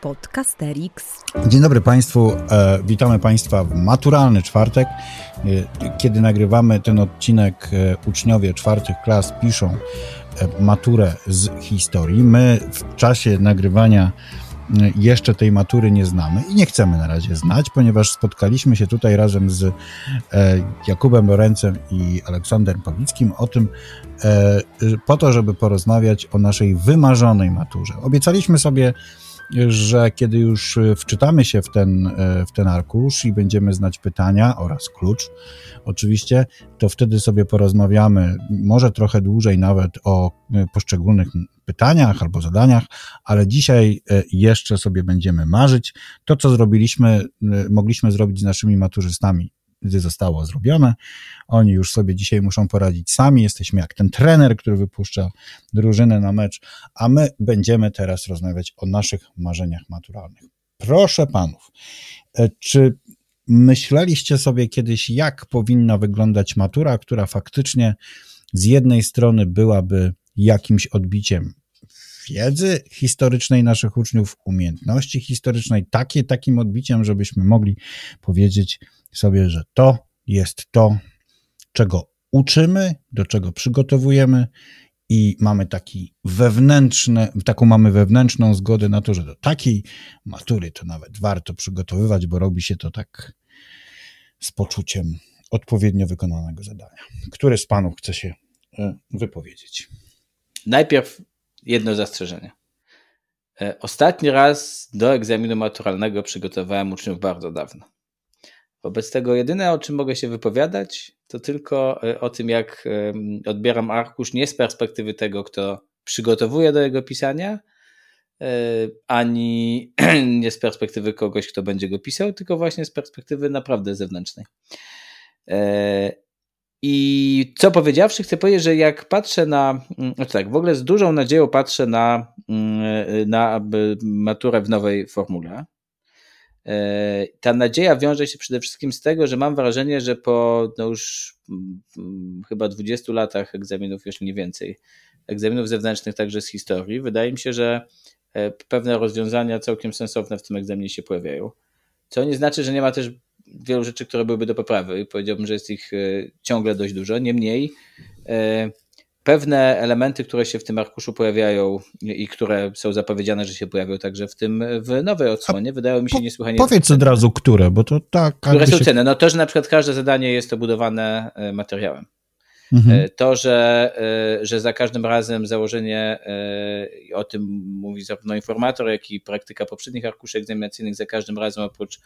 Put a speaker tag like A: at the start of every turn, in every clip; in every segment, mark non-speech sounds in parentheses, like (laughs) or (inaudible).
A: Podcasterix.
B: Dzień dobry Państwu. E, witamy Państwa w maturalny czwartek. E, kiedy nagrywamy ten odcinek, e, uczniowie czwartych klas piszą maturę z historii. My w czasie nagrywania jeszcze tej matury nie znamy i nie chcemy na razie znać, ponieważ spotkaliśmy się tutaj razem z Jakubem Lorencem i Aleksanderem Pawlickim o tym, po to, żeby porozmawiać o naszej wymarzonej maturze. Obiecaliśmy sobie że kiedy już e, wczytamy się w ten, e, w ten arkusz i będziemy znać pytania oraz klucz, oczywiście, to wtedy sobie porozmawiamy, może trochę dłużej nawet o e, poszczególnych pytaniach albo zadaniach, ale dzisiaj jeszcze sobie będziemy marzyć. To, co zrobiliśmy, mogliśmy zrobić z naszymi maturzystami gdy zostało zrobione. Oni już sobie dzisiaj muszą poradzić sami. Jesteśmy jak ten trener, który wypuszcza drużynę na mecz, a my będziemy teraz rozmawiać o naszych marzeniach maturalnych. Proszę panów, e, czy myśleliście sobie kiedyś, jak powinna wyglądać matura, która faktycznie z jednej strony byłaby jakimś odbiciem wiedzy historycznej naszych uczniów, umiejętności historycznej, takie, takim odbiciem, żebyśmy mogli powiedzieć, sobie, że to jest to, czego uczymy, do czego przygotowujemy i mamy taki wewnętrzne, taką mamy wewnętrzną zgodę na to, że do takiej matury to nawet warto przygotowywać, bo robi się to tak z poczuciem odpowiednio wykonanego zadania. Który z panów chce się e, wypowiedzieć?
C: Najpierw jedno zastrzeżenie. E, ostatni raz do egzaminu maturalnego przygotowałem uczniów bardzo dawno. Wobec tego jedyne, o czym mogę się wypowiadać, to tylko e, o tym, jak odbieram arkusz nie z perspektywy tego, kto przygotowuje do jego pisania, e, ani (clears throat) nie z perspektywy kogoś, kto będzie go pisał, tylko właśnie z perspektywy naprawdę zewnętrznej. E, I co powiedziawszy, chcę powiedzieć, że jak patrzę na, znaczy tak, w ogóle z dużą nadzieją patrzę na, mm, na maturę w nowej formule, ta nadzieja wiąże się przede wszystkim z tego, że mam wrażenie, że po no już mm, mm, chyba 20 latach egzaminów, jeśli nie więcej, egzaminów zewnętrznych także z historii, wydaje mi się, że e, pewne rozwiązania całkiem sensowne w tym egzaminie się pojawiają. Co nie znaczy, że nie ma też wielu rzeczy, które byłyby do poprawy. Powiedziałbym, że jest ich e, ciągle dość dużo. Niemniej pewne elementy, które się w tym arkuszu pojawiają i które są zapowiedziane, że się pojawią także w tym w nowej odsłonie, wydają mi się niesłychanie.
B: Powiedz od razu, które, bo to tak.
C: Które są się... cenne. No to, że na przykład każde zadanie jest obudowane e, materiałem. Mhm. E, to, że, e, że za każdym razem założenie, e, o tym mówi zarówno informator, jak i praktyka poprzednich arkuszy egzaminacyjnych, za każdym razem oprócz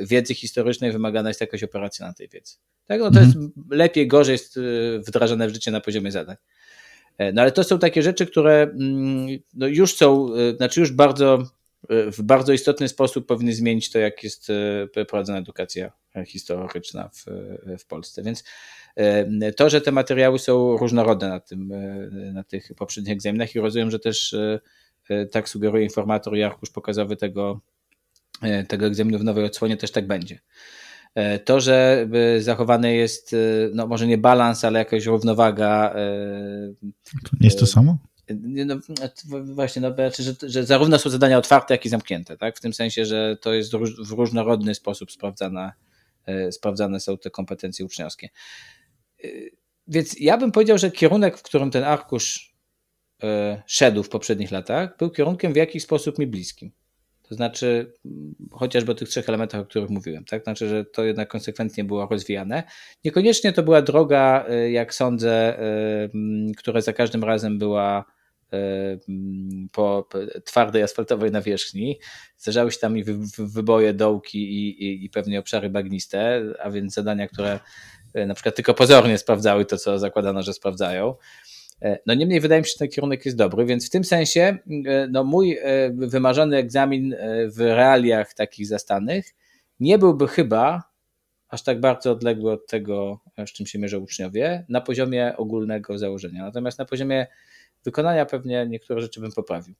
C: wiedzy historycznej wymagana jest jakaś operacja na tej wiedzy. Tak? No to mhm. jest lepiej, gorzej jest wdrażane w życie na poziomie zadań. No ale to są takie rzeczy, które mm, no już są, znaczy już bardzo w bardzo istotny sposób powinny zmienić to, jak jest prowadzona edukacja historyczna w, w Polsce. Więc to, że te materiały są różnorodne na, tym, e, na tych poprzednich egzaminach i rozumiem, że też e, tak sugeruje informator i arkusz pokazowy tego, tego egzaminu w nowej odsłonie też tak będzie. To, że zachowany jest, no może nie balans, ale jakaś równowaga.
B: Jest to samo?
C: No, właśnie, no, znaczy, że, że zarówno są zadania otwarte, jak i zamknięte, tak? W tym sensie, że to jest w różnorodny sposób sprawdzana, sprawdzane są te kompetencje uczniowskie. Więc ja bym powiedział, że kierunek, w którym ten arkusz e, szedł w poprzednich latach, był kierunkiem w jakiś sposób mi bliskim. To znaczy, chociażby o tych trzech elementach, o których mówiłem, tak? Znaczy, że to jednak konsekwentnie było rozwijane. Niekoniecznie to była droga, e, jak sądzę, e, która za każdym razem była po twardej asfaltowej nawierzchni. Zdarzały się tam i wyboje, dołki i, i, i pewnie obszary bagniste, a więc zadania, które na przykład tylko pozornie sprawdzały to, co zakładano, że sprawdzają. E, no niemniej wydaje mi się, że ten kierunek jest dobry, więc w tym sensie e, no mój wymarzony egzamin w realiach takich zastanych nie byłby chyba aż tak bardzo odległy od tego, z czym się mierzą uczniowie, na poziomie ogólnego założenia. Natomiast na poziomie wykonania pewnie niektóre rzeczy bym poprawił.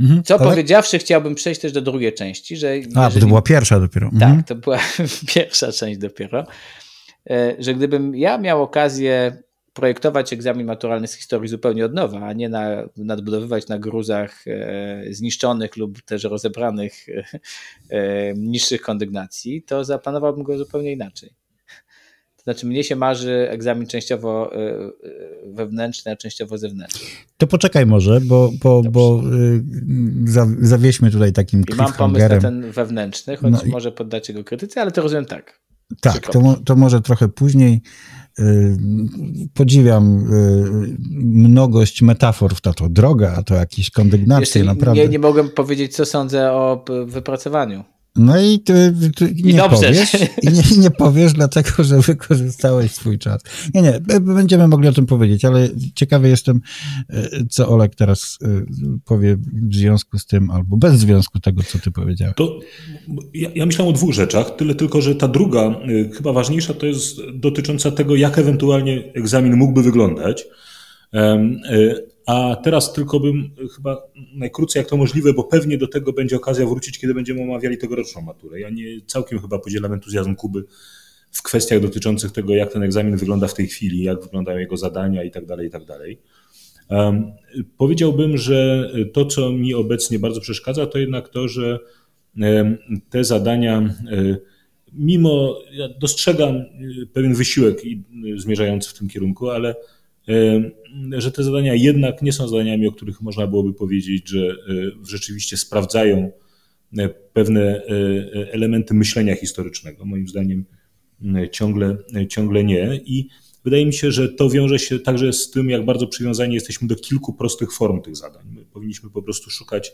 C: Mhm, Co ale... powiedziawszy, chciałbym przejść też do drugiej części. Że
B: A, bo to była pierwsza dopiero.
C: Tak, mhm. to była (laughs) pierwsza część dopiero. E, że gdybym ja miał okazję projektować egzamin maturalny z historii zupełnie od nowa, a nie na, nadbudowywać na gruzach e, zniszczonych lub też rozebranych e, niższych kondygnacji, to zaplanowałbym go zupełnie inaczej. To znaczy, mnie się marzy egzamin częściowo wewnętrzny, a częściowo zewnętrzny.
B: To poczekaj może, bo, bo, bo y, zawieźmy tutaj takim
C: I mam pomysł na ten wewnętrzny, choć no może poddacie go krytyce, ale to rozumiem tak.
B: Tak, to, to może trochę później. Y, podziwiam y, mnogość metafor w to, to droga, a to jakieś kondygnacje, naprawdę.
C: Nie, nie mogłem powiedzieć, co sądzę o wypracowaniu.
B: No i ty, ty nie I powiesz. I nie, nie, powiesz, dlatego że wykorzystałeś swój czas. Nie, nie, będziemy mogli o tym powiedzieć, ale ciekawy jestem, e, co Olek teraz e, powie w związku z tym, albo bez związku tego, co ty powiedziałeś.
A: To ja, ja myślałem o dwóch rzeczach, tyle tylko, że ta druga, e, chyba ważniejsza, to jest dotycząca tego, jak ewentualnie egzamin mógłby wyglądać. A teraz tylko bym chyba najkrócej jak to możliwe, bo pewnie do tego będzie okazja wrócić, kiedy będziemy omawiali tegoroczną maturę. Ja nie całkiem chyba podzielam entuzjazm Kuby w kwestiach dotyczących tego, jak ten egzamin wygląda w tej chwili, jak wyglądają jego zadania i dalej, i tak dalej. Um, powiedziałbym, że to, co mi obecnie bardzo przeszkadza, to jednak to, że te zadania, um, mimo ja dostrzegam pewien wysiłek zmierzający w tym kierunku, ale że te zadania jednak nie są zadaniami, o których można byłoby powiedzieć, że e, rzeczywiście sprawdzają e, pewne e, elementy myślenia historycznego. Moim zdaniem ciągle, ciągle nie. I wydaje mi się, że to wiąże się także z tym, jak bardzo przywiązani jesteśmy do kilku prostych form tych zadań. My powinniśmy po prostu szukać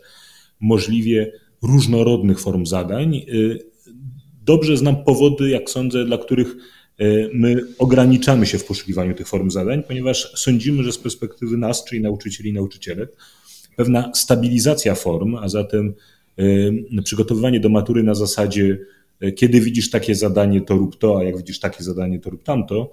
A: możliwie różnorodnych form zadań. Dobrze znam powody, jak sądzę, dla których my ograniczamy się w poszukiwaniu tych form zadań, ponieważ sądzimy, że z perspektywy nas, czyli nauczycieli i nauczycielek, pewna stabilizacja form, a zatem e, przygotowywanie do matury na zasadzie, e, kiedy widzisz takie zadanie, to rób to, a jak widzisz takie zadanie, to rób tamto,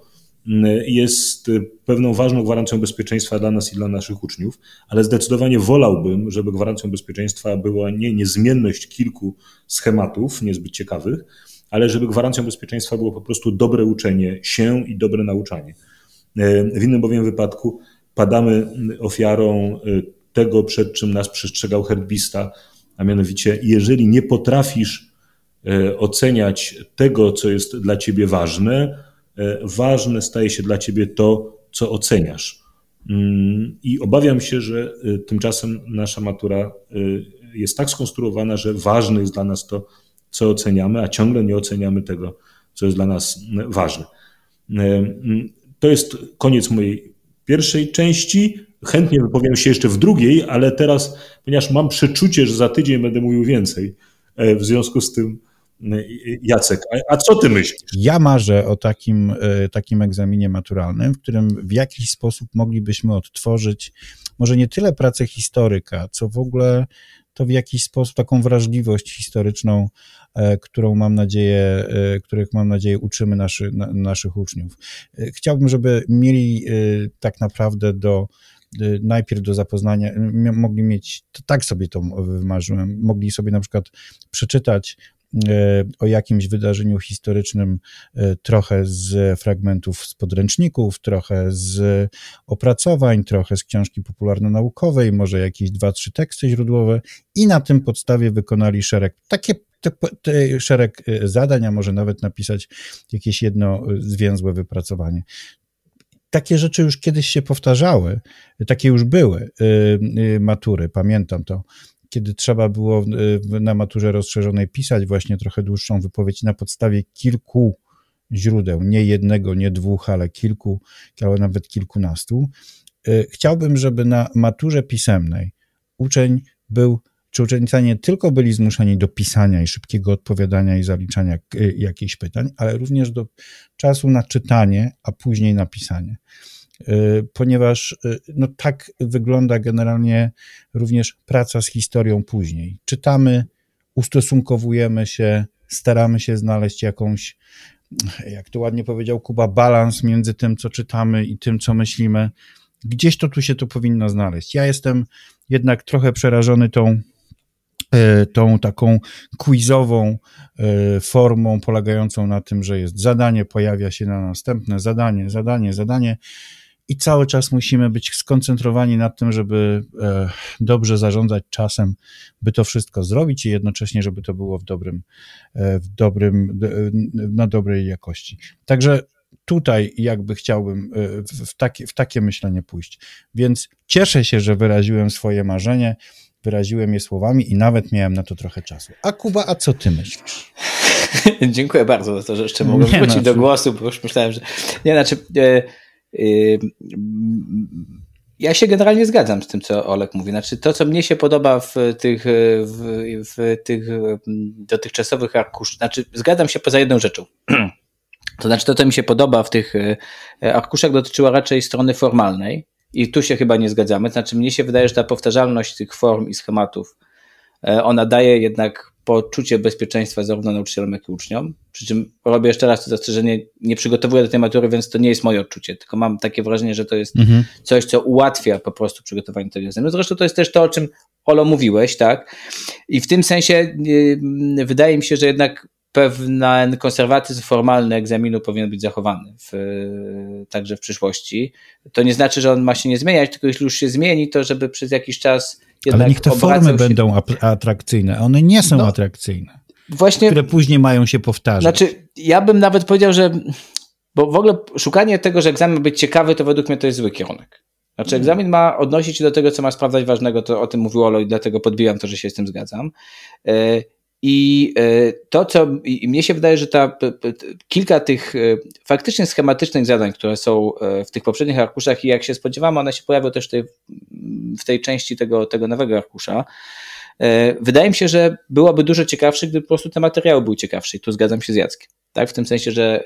A: jest pewną ważną gwarancją bezpieczeństwa dla nas i dla naszych uczniów, ale zdecydowanie wolałbym, żeby gwarancją bezpieczeństwa była nie niezmienność kilku schematów niezbyt ciekawych, ale żeby gwarancją bezpieczeństwa było po prostu dobre uczenie się i dobre nauczanie. E, w innym bowiem wypadku padamy ofiarą e, tego, przed czym nas przestrzegał herbista, a mianowicie, jeżeli nie potrafisz e, oceniać tego, co jest dla ciebie ważne, ważne staje się dla ciebie to, co oceniasz. Mm, I obawiam się, że tymczasem nasza matura jest tak skonstruowana, że ważne jest dla nas to, co oceniamy, a ciągle nie oceniamy tego, co jest dla nas ważne. To jest koniec mojej pierwszej części. Chętnie wypowiem się jeszcze w drugiej, ale teraz, ponieważ mam przeczucie, że za tydzień będę mówił więcej, e, w związku z tym e, Jacek, a, co ty myślisz?
B: Ja marzę o takim, e, takim egzaminie maturalnym, w którym w jakiś sposób moglibyśmy odtworzyć może nie tyle pracę historyka, co w ogóle to w jakiś sposób taką wrażliwość historyczną, e, którą mam nadzieję, e, których mam nadzieję uczymy naszy, na, naszych uczniów. E, chciałbym, żeby mieli tak naprawdę do najpierw do zapoznania, mogli mieć, tak sobie to wymarzyłem, mogli sobie na przykład przeczytać o jakimś wydarzeniu historycznym e, trochę z fragmentów z podręczników, trochę z opracowań, trochę z książki popularno-naukowej, może jakieś dwa, trzy teksty źródłowe i na tym podstawie wykonali szereg, takie te, te szereg e, zadań, a może nawet napisać jakieś jedno zwięzłe wypracowanie. Takie rzeczy już kiedyś się powtarzały, takie już były matury, pamiętam to kiedy trzeba było na maturze rozszerzonej pisać właśnie trochę dłuższą wypowiedź na podstawie kilku źródeł, nie jednego, nie dwóch, ale kilku, ale nawet kilkunastu. Y, chciałbym, żeby na maturze pisemnej uczeń był, czy uczennice nie tylko byli zmuszeni do pisania i szybkiego odpowiadania i zaliczania y, jakichś pytań, ale również do czasu na czytanie, a później na pisanie. Y, ponieważ y, no, tak wygląda generalnie również praca z historią później. Czytamy, ustosunkowujemy się, staramy się znaleźć jakąś, jak to ładnie powiedział Kuba, balans między tym, co czytamy i tym, co myślimy. Gdzieś to tu się to powinno znaleźć. Ja jestem jednak trochę przerażony tą, y, tą taką quizową formą polegającą na tym, że jest zadanie, pojawia się na następne zadanie, zadanie, zadanie i cały czas musimy być skoncentrowani na tym, żeby e, dobrze zarządzać czasem, by to wszystko zrobić i jednocześnie, żeby to było w dobrym, e, w dobrym, na dobrej jakości. Także tutaj jakby chciałbym w takie, w takie myślenie pójść. Więc cieszę się, że wyraziłem swoje marzenie, wyraziłem je słowami i nawet miałem na to trochę czasu. A Kuba, a co ty myślisz? (laughs)
C: Dziękuję bardzo za to, że jeszcze mogłem wrócić znaczy... do głosu, bo już myślałem, że... Nie, znaczy... E, e, ja się generalnie zgadzam z tym, co Olek mówi. Znaczy, to, co mnie się podoba w tych, w, w tych dotychczasowych arkuszach, znaczy, zgadzam się poza jedną rzeczą. (clears throat) To znaczy, to, co mi się podoba w tych e, arkuszach, dotyczyło raczej strony formalnej. I tu się chyba nie zgadzamy. Znaczy, mnie się wydaje, że ta powtarzalność tych form i schematów, ona daje jednak poczucie bezpieczeństwa zarówno nauczycielom, jak i uczniom. Przy czym robię jeszcze raz to zastrzeżenie, nie przygotowuję do tej matury, więc to nie jest moje odczucie, tylko mam takie wrażenie, że to jest mhm. coś, co ułatwia po prostu przygotowanie tego egzaminu. Zresztą to jest też to, o czym Olo mówiłeś, tak? I w tym sensie yy, wydaje mi się, że jednak pewien konserwatyzm formalny egzaminu powinien być zachowany w, także w przyszłości. To nie znaczy, że on ma się nie zmieniać, tylko jeśli już się zmieni, to żeby przez jakiś czas
B: ale niech te formy się... będą atrakcyjne. One nie są no, atrakcyjne. Właśnie, które później mają się powtarzać.
C: Znaczy, ja bym nawet powiedział, że. Bo w ogóle szukanie tego, że egzamin ma być ciekawy, to według mnie to jest zły kierunek. Znaczy, mm. egzamin ma odnosić się do tego, co ma sprawdzać ważnego, to o tym mówił Olo i dlatego podbijam to, że się z tym zgadzam. I e, to, co i mnie się wydaje, że ta, kilka tych e, faktycznie schematycznych zadań, które są e, w tych poprzednich arkuszach i jak się spodziewamy, one się pojawią też w tej części tego, tego nowego arkusza. Wydaje mi się, że byłoby dużo ciekawsze, gdyby po prostu te materiały były ciekawsze i tu zgadzam się z Jackiem. Tak? W tym sensie, że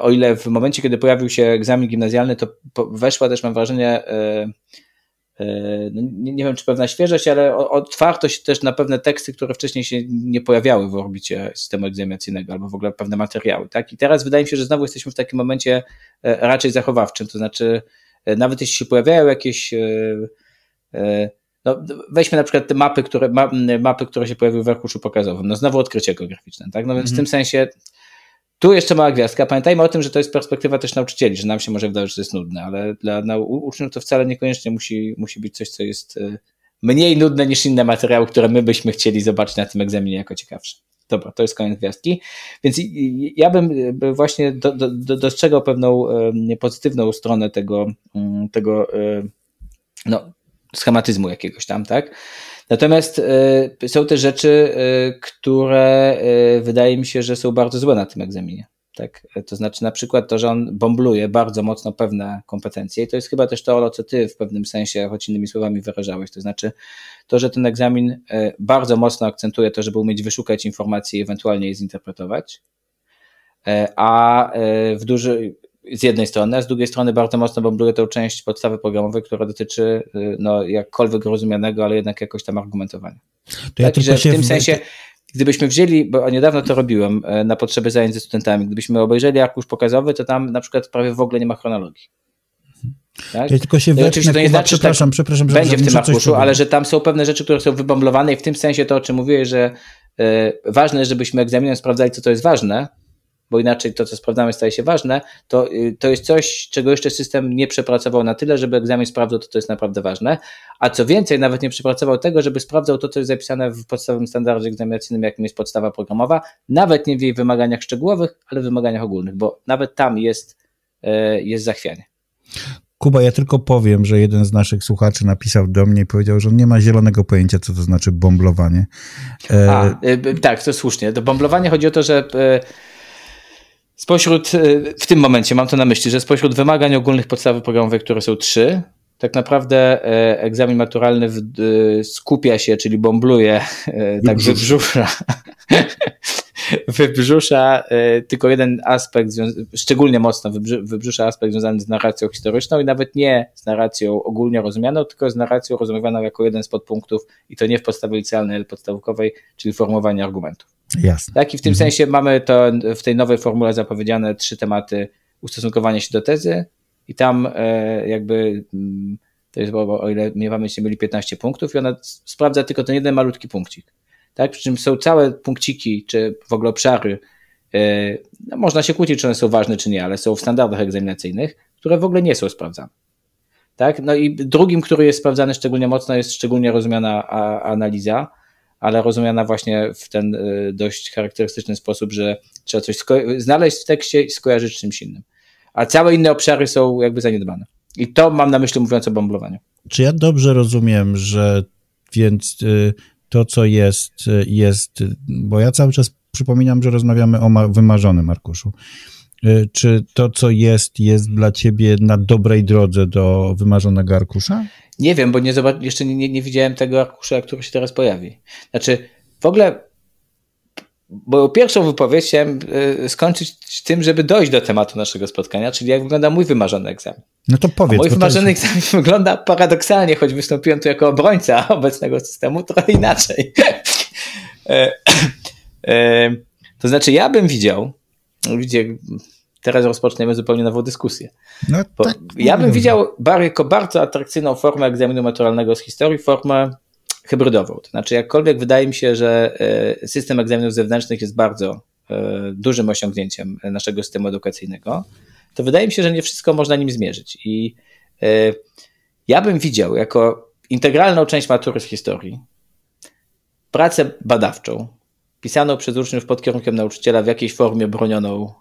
C: o ile w momencie, kiedy pojawił się egzamin gimnazjalny, to weszła też, mam wrażenie, nie, nie, wiem czy pewna świeżość, ale otwartość też na pewne teksty, które wcześniej się nie pojawiały w orbicie systemu egzaminacyjnego albo w ogóle pewne materiały. Tak? I teraz wydaje mi się, że znowu jesteśmy w takim momencie e, raczej zachowawczym, to znaczy e, nawet jeśli się pojawiają jakieś no, weźmy na przykład te mapy, które, mapy, które się pojawiły w arkuszu pokazowym. No znowu odkrycie geograficzne, tak? No więc w mhm. tym sensie tu jeszcze mała gwiazdka. Pamiętajmy o tym, że to jest perspektywa też nauczycieli, że nam się może wydawać, że to jest nudne, ale dla uczniów to wcale niekoniecznie musi, musi być coś, co jest e, mniej nudne niż inne materiały, które my byśmy chcieli zobaczyć na tym egzaminie jako ciekawsze. Dobra, to jest koniec gwiazdki. Więc ja bym e, właśnie do, do, dostrzegał pewną pozytywną stronę tego, mm, tego e, no, schematyzmu jakiegoś tam, tak? Natomiast y, są też rzeczy, y, które y, wydaje mi się, że są bardzo złe na tym egzaminie. Tak? To znaczy na przykład to, że on bombluje bardzo mocno pewne kompetencje i to jest chyba też to, o co ty w pewnym sensie, choć innymi słowami wyrażałeś, to znaczy to, że ten egzamin bardzo mocno akcentuje to, żeby umieć wyszukać informacji i ewentualnie je zinterpretować, a w duży, z jednej strony, a z drugiej strony bardzo mocno bombluje tę część podstawy programowej, która dotyczy y, no, jakkolwiek rozumianego, ale jednak jakoś tam argumentowania. To ja Także w tym w... sensie, gdybyśmy wzięli, bo niedawno to robiłem e, na potrzeby zajęć ze studentami, gdybyśmy obejrzeli arkusz pokazowy, to tam na przykład prawie w ogóle nie ma chronologii.
B: Tak? Ja tylko się wetnę, Oczywiście to nie znaczy, przepraszam, tak przepraszam, że
C: będzie w tym arkuszu, ale że tam są pewne rzeczy, które są wybomlowane i w tym sensie to, o czym mówiłeś, że y, ważne jest, żebyśmy egzaminem sprawdzali, co to jest ważne, bo inaczej to, co sprawdzamy, staje się ważne, to, y, to jest coś, czego jeszcze system nie przepracował na tyle, żeby egzamin sprawdzał to, co jest naprawdę ważne. A co więcej, nawet nie przepracował tego, żeby sprawdzał to, co jest zapisane w podstawowym standardzie egzaminacyjnym, jakim jest podstawa programowa, nawet nie w jej wymaganiach szczegółowych, ale w wymaganiach ogólnych, bo nawet tam jest, y, jest zachwianie.
B: Kuba, ja tylko powiem, że jeden z naszych słuchaczy napisał do mnie i powiedział, że on nie ma zielonego pojęcia, co to znaczy bomblowanie.
C: E... A, y, tak, to słusznie. To bomblowanie chodzi o to, że Spośród, y, w tym momencie mam to na myśli, że spośród wymagań ogólnych podstawy programowej, które są trzy, tak naprawdę e, egzamin maturalny skupia się, czyli bombluje, e, tak wybrzusza, (laughs) wybrzusza e, tylko jeden aspekt, szczególnie mocno wybrzusza aspekt związany z narracją historyczną i nawet nie z narracją ogólnie rozumianą, tylko z narracją rozumianą jako jeden z podpunktów i to nie w podstawie licealnej, ale podstawkowej, czyli formowanie argumentów.
B: Jasne.
C: Tak, i w tym mhm. sensie mamy to w tej nowej formule zapowiedziane trzy tematy ustosunkowanie się do tezy i tam e, jakby mm, to jest, bo o ile miewamy się mieli 15 punktów i ona sprawdza tylko ten jeden malutki punkcik. Tak, przy czym są całe punkciki, czy w ogóle obszary, e, no można się kłócić, czy one są ważne, czy nie, ale są w standardach egzaminacyjnych, które w ogóle nie są sprawdzane. Tak? No i drugim, który jest sprawdzany szczególnie mocno, jest szczególnie rozumiana analiza, ale rozumiana właśnie w ten y, dość charakterystyczny sposób, że trzeba coś znaleźć w tekście i skojarzyć z czymś innym. A całe inne obszary są jakby zaniedbane. I to mam na myśli mówiąc o bąblowaniu.
B: Czy ja dobrze rozumiem, że więc y, to, co jest, jest, bo ja cały czas przypominam, że rozmawiamy o wymarzonym arkuszu. Y, czy to, co jest, jest dla ciebie na dobrej drodze do wymarzonego arkusza?
C: Nie wiem, bo nie zobacz, jeszcze nie, nie, nie widziałem tego arkusza, który się teraz pojawi. Znaczy, w ogóle, bo pierwszą wypowiedź chciałem y, skończyć tym, żeby dojść do tematu naszego spotkania, czyli jak wygląda mój wymarzony egzamin.
B: No to powiedz. A
C: mój wymarzony jest... egzamin (laughs) wygląda paradoksalnie, choć wystąpiłem tu jako obrońca (laughs) obecnego systemu, trochę inaczej. (laughs) E, e, to znaczy, ja bym widział, widzicie, teraz rozpoczniemy zupełnie nową dyskusję. No, tak, ja bym widział jako bardzo atrakcyjną formę egzaminu maturalnego z historii, formę hybrydową. To znaczy, jakkolwiek wydaje mi się, że e, system egzaminów zewnętrznych jest bardzo e, dużym osiągnięciem naszego systemu edukacyjnego, to wydaje mi się, że nie wszystko można nim zmierzyć. I e, ja bym widział jako integralną część matury z historii pracę badawczą, pisaną przez uczniów pod kierunkiem nauczyciela w jakiejś formie bronioną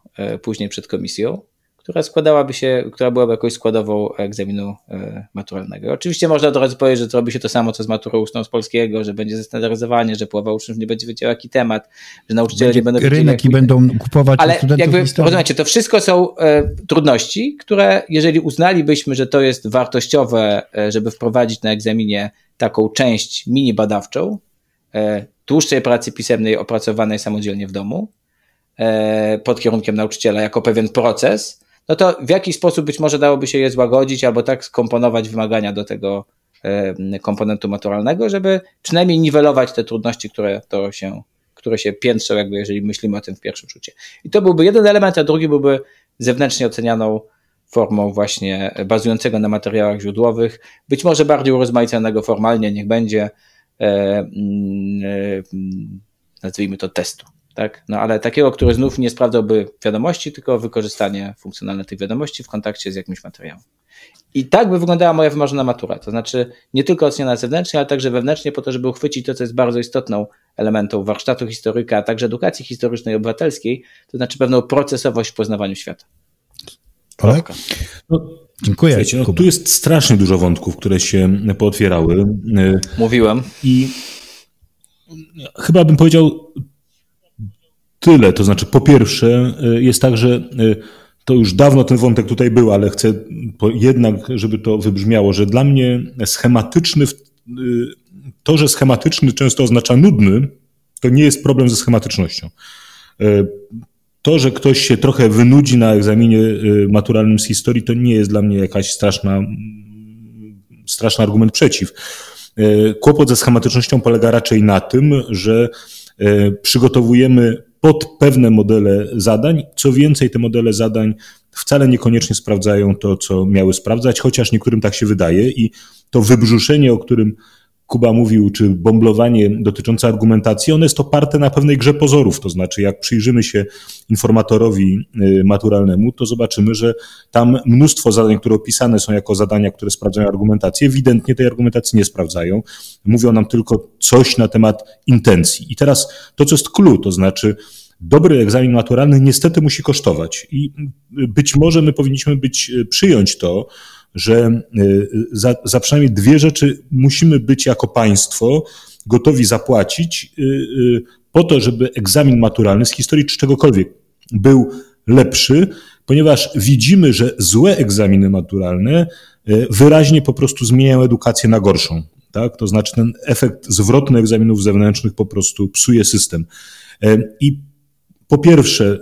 C: później przed komisją, która składałaby się, która byłaby jakąś składową egzaminu e, maturalnego. Oczywiście można od razu powiedzieć, że zrobi się to samo, co z maturą ustną z polskiego, że będzie zestandaryzowanie, że połowa uczniów nie będzie wiedziała jaki temat, że nauczyciele będzie nie będą
B: wiedzieli. Rynek i będą kupować
C: Ale jakby, rozumiecie, to wszystko są e, trudności, które jeżeli uznalibyśmy, że to jest wartościowe, e, żeby wprowadzić na egzaminie taką część mini badawczą, e, dłuższej pracy pisemnej opracowanej samodzielnie w domu e, pod kierunkiem nauczyciela jako pewien proces, no to w jakiś sposób być może dałoby się je złagodzić albo tak skomponować wymagania do tego komponentu maturalnego, żeby przynajmniej niwelować te trudności, które to się, które się piętrzą, jakby jeżeli myślimy o tym w pierwszym rzucie. I to byłby jeden element, a drugi byłby zewnętrznie ocenianą formą właśnie bazującego na materiałach źródłowych, być może bardziej urozmaiconego formalnie, niech będzie, E, e, nazwijmy to testu. Tak? No ale takiego, który znów nie sprawdzałby wiadomości, tylko wykorzystanie funkcjonalne tych wiadomości w kontakcie z jakimś materiałem. I tak by wyglądała moja wymarzona matura. To znaczy nie tylko oceniana zewnętrznie, ale także wewnętrznie, po to, żeby uchwycić to, co jest bardzo istotną elementą warsztatu historyka, a także edukacji historycznej obywatelskiej, to znaczy pewną procesowość w poznawaniu świata.
B: Olek? No, Dziękuję. Słuchajcie,
A: no, tu jest strasznie dużo wątków, które się pootwierały.
C: Mówiłem.
A: I chyba bym powiedział tyle. To znaczy, po pierwsze, jest tak, że to już dawno ten wątek tutaj był, ale chcę jednak, żeby to wybrzmiało, że dla mnie schematyczny, to, że schematyczny często oznacza nudny, to nie jest problem ze schematycznością to, że ktoś się trochę wynudzi na egzaminie y, maturalnym z historii, to nie jest dla mnie jakaś straszna, straszny argument przeciw. Y, kłopot ze schematycznością polega raczej na tym, że y, przygotowujemy pod pewne modele zadań. Co więcej, te modele zadań wcale niekoniecznie sprawdzają to, co miały sprawdzać, chociaż niektórym tak się wydaje i to wybrzuszenie, o którym Kuba mówił, czy bomblowanie dotyczące argumentacji, one jest oparte na pewnej grze pozorów. To znaczy, jak przyjrzymy się informatorowi y, maturalnemu, to zobaczymy, że tam mnóstwo zadań, które opisane są jako zadania, które sprawdzają argumentację, ewidentnie tej argumentacji nie sprawdzają. Mówią nam tylko coś na temat intencji. I teraz to, co jest clue, to znaczy, dobry egzamin maturalny niestety musi kosztować. I być może my powinniśmy być, y, przyjąć to, że y, za, za przynajmniej dwie rzeczy musimy być jako państwo gotowi zapłacić y, y, po to, żeby egzamin maturalny z historii czy czegokolwiek był lepszy, ponieważ widzimy, że złe egzaminy maturalne wyraźnie po prostu zmieniają edukację na gorszą. Tak? To znaczy ten efekt zwrotny egzaminów zewnętrznych po prostu psuje system. I po pierwsze,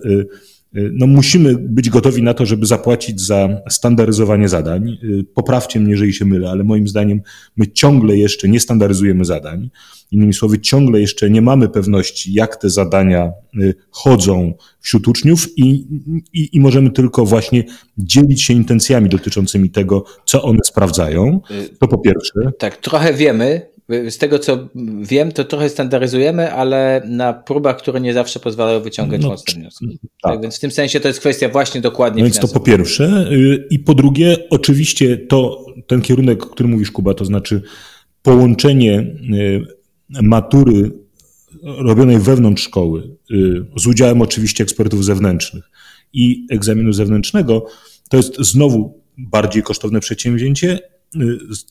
A: no musimy być gotowi na to, żeby zapłacić za standaryzowanie zadań. Y, poprawcie mnie, jeżeli się mylę, ale moim zdaniem my ciągle jeszcze nie standaryzujemy zadań. Innymi słowy, ciągle jeszcze nie mamy pewności, jak te zadania y, chodzą wśród uczniów i, i, i możemy tylko właśnie dzielić się intencjami dotyczącymi tego, co one sprawdzają. To po pierwsze.
C: Tak, trochę wiemy, z tego co wiem, to trochę standaryzujemy, ale na próbach, które nie zawsze pozwalają wyciągać no, mocne wnioski. Tak. tak. Więc w tym sensie to jest kwestia właśnie dokładnie.
A: No więc to po pierwsze. Y, I po drugie, oczywiście to ten kierunek, o którym mówisz, Kuba, to znaczy połączenie y, matury robionej wewnątrz szkoły, y, z udziałem oczywiście ekspertów zewnętrznych i egzaminu zewnętrznego, to jest znowu bardziej kosztowne przedsięwzięcie,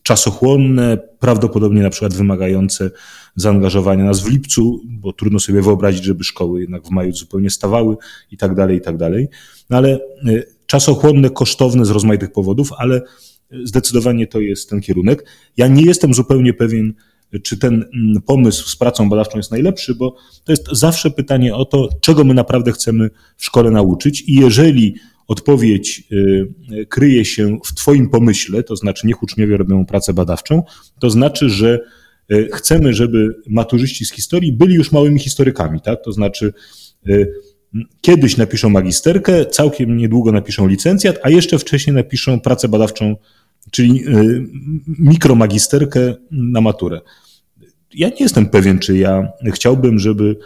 A: czasochłonne, prawdopodobnie na przykład wymagające zaangażowania nas w lipcu, bo trudno sobie wyobrazić, żeby szkoły jednak w maju zupełnie stawały i tak dalej, i tak dalej. No ale y, czasochłonne, kosztowne z rozmaitych powodów, ale zdecydowanie to jest ten kierunek. Ja nie jestem zupełnie pewien, czy ten mm, pomysł z pracą badawczą jest najlepszy, bo to jest zawsze pytanie o to, czego my naprawdę chcemy w szkole nauczyć i jeżeli odpowiedź y, kryje się w Twoim pomyśle, to znaczy niech uczniowie robią pracę badawczą, to znaczy, że y, chcemy, żeby maturzyści z historii byli już małymi historykami, tak? To znaczy y, kiedyś napiszą magisterkę, całkiem niedługo napiszą licencjat, a jeszcze wcześniej napiszą pracę badawczą, czyli mikromagisterkę na maturę. Ja nie jestem pewien, czy ja chciałbym, żeby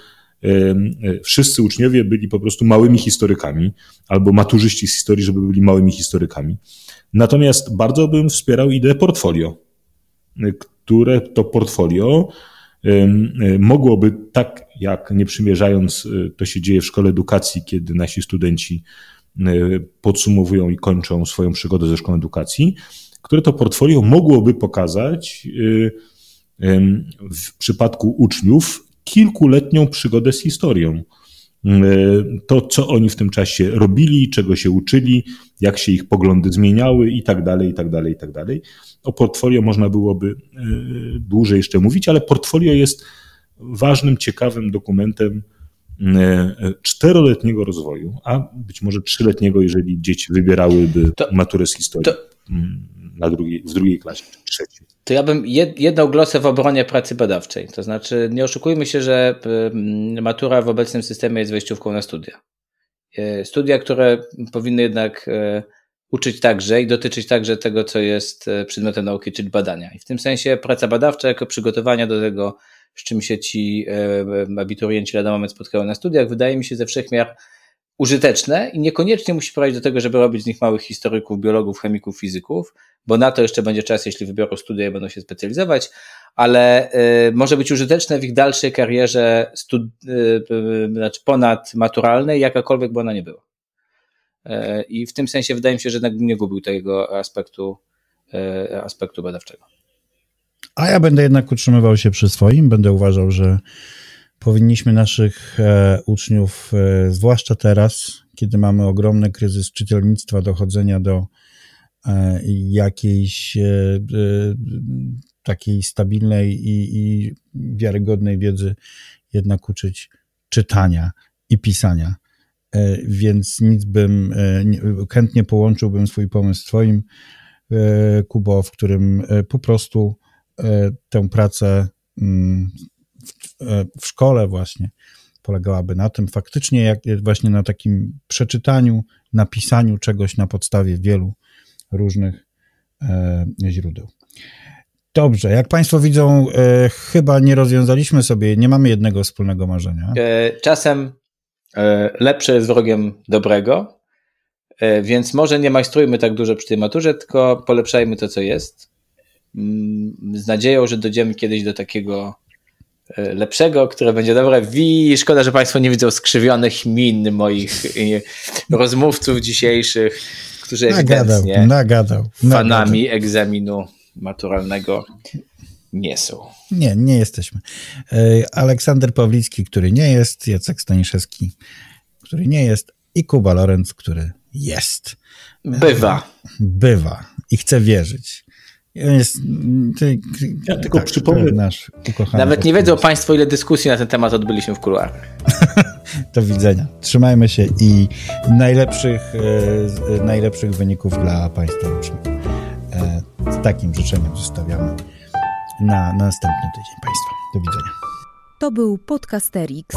A: wszyscy uczniowie byli po prostu małymi historykami, albo maturzyści z historii, żeby byli małymi historykami. Natomiast bardzo bym wspierał ideę portfolio, które to portfolio mogłoby tak, jak nie przymierzając, e, to się dzieje w szkole edukacji, kiedy nasi studenci e, podsumowują i kończą swoją przygodę ze szkołą edukacji, które to portfolio mogłoby pokazać e, w przypadku uczniów kilkuletnią przygodę z historią. Mm, e, to, co oni w tym czasie robili, czego się uczyli, jak się ich poglądy zmieniały i tak dalej, i tak dalej, i tak dalej. O portfolio można byłoby e, dłużej jeszcze mówić, ale portfolio jest ważnym, ciekawym dokumentem e, czteroletniego rozwoju, a być może trzyletniego, jeżeli dzieci wybierałyby to, maturę z historii to, mm, na drugiej, w drugiej klasie, trzeciej
C: to ja bym jed, jedną glosę w obronie pracy badawczej. To znaczy, nie oszukujmy się, że matura w obecnym systemie jest wejściówką na studia. E, studia, które powinny jednak e, uczyć także i dotyczyć także tego, co jest e, przedmiotem nauki, czyli badania. I w tym sensie praca badawcza jako przygotowania do tego, z czym się ci abiturienci lada moment spotkają na studiach, wydaje mi się ze wszechmiar użyteczne i niekoniecznie musi prowadzić do tego, żeby robić z nich małych historyków, biologów, chemików, fizyków, bo na to jeszcze będzie czas, jeśli wybiorą studia i będą się specjalizować, ale y, może być użyteczne w ich dalszej karierze stud, y, y, znaczy ponadmaturalnej, jakakolwiek by ona nie była. Y, I w tym sensie wydaje mi się, że jednak nie gubił tego aspektu, y, aspektu badawczego.
B: A ja będę jednak utrzymywał się przy swoim, będę uważał, że powinniśmy naszych e, uczniów, e, zwłaszcza teraz, kiedy mamy ogromny kryzys czytelnictwa, dochodzenia do e, jakiejś takiej stabilnej i, i wiarygodnej wiedzy, jednak uczyć czytania i pisania. Więc nic bym, chętnie połączyłbym swój pomysł z Twoim, Kubo, w którym po prostu tę pracę mm, w szkole właśnie polegałaby na tym, faktycznie jak właśnie na takim przeczytaniu, napisaniu czegoś na podstawie wielu różnych e, źródeł. Dobrze, jak Państwo widzą, e, chyba nie rozwiązaliśmy sobie, nie mamy jednego wspólnego marzenia.
C: E, czasem lepsze jest wrogiem dobrego, więc może nie majstrujmy tak dużo przy tej maturze, tylko polepszajmy to, co jest. Mm, z nadzieją, że dojdziemy kiedyś do takiego E, lepszego, które będzie dobre. Wi, szkoda, że Państwo nie widzą skrzywionych min moich rozmówców dzisiejszych, którzy nagadał, ewidentnie nagadał, fanami nagadał. egzaminu maturalnego nie są.
B: Nie, nie jesteśmy. E, Aleksander Pawlicki, który nie jest, Jacek Staniszewski, który nie jest i Kuba Lorenz, który jest.
C: Bywa.
B: Bywa i chce wierzyć. Jest,
A: ty, ja tylko tak, przypomnę. Nasz
C: Nawet nie wiedzą Państwo, ile dyskusji na ten temat odbyliśmy w kuluarach. (laughs)
B: Do widzenia. Trzymajmy się i najlepszych, e, najlepszych wyników dla Państwa uczniów. E, z takim życzeniem zostawiamy na, na następny tydzień Państwa. Do widzenia.
D: To był Podcasterix.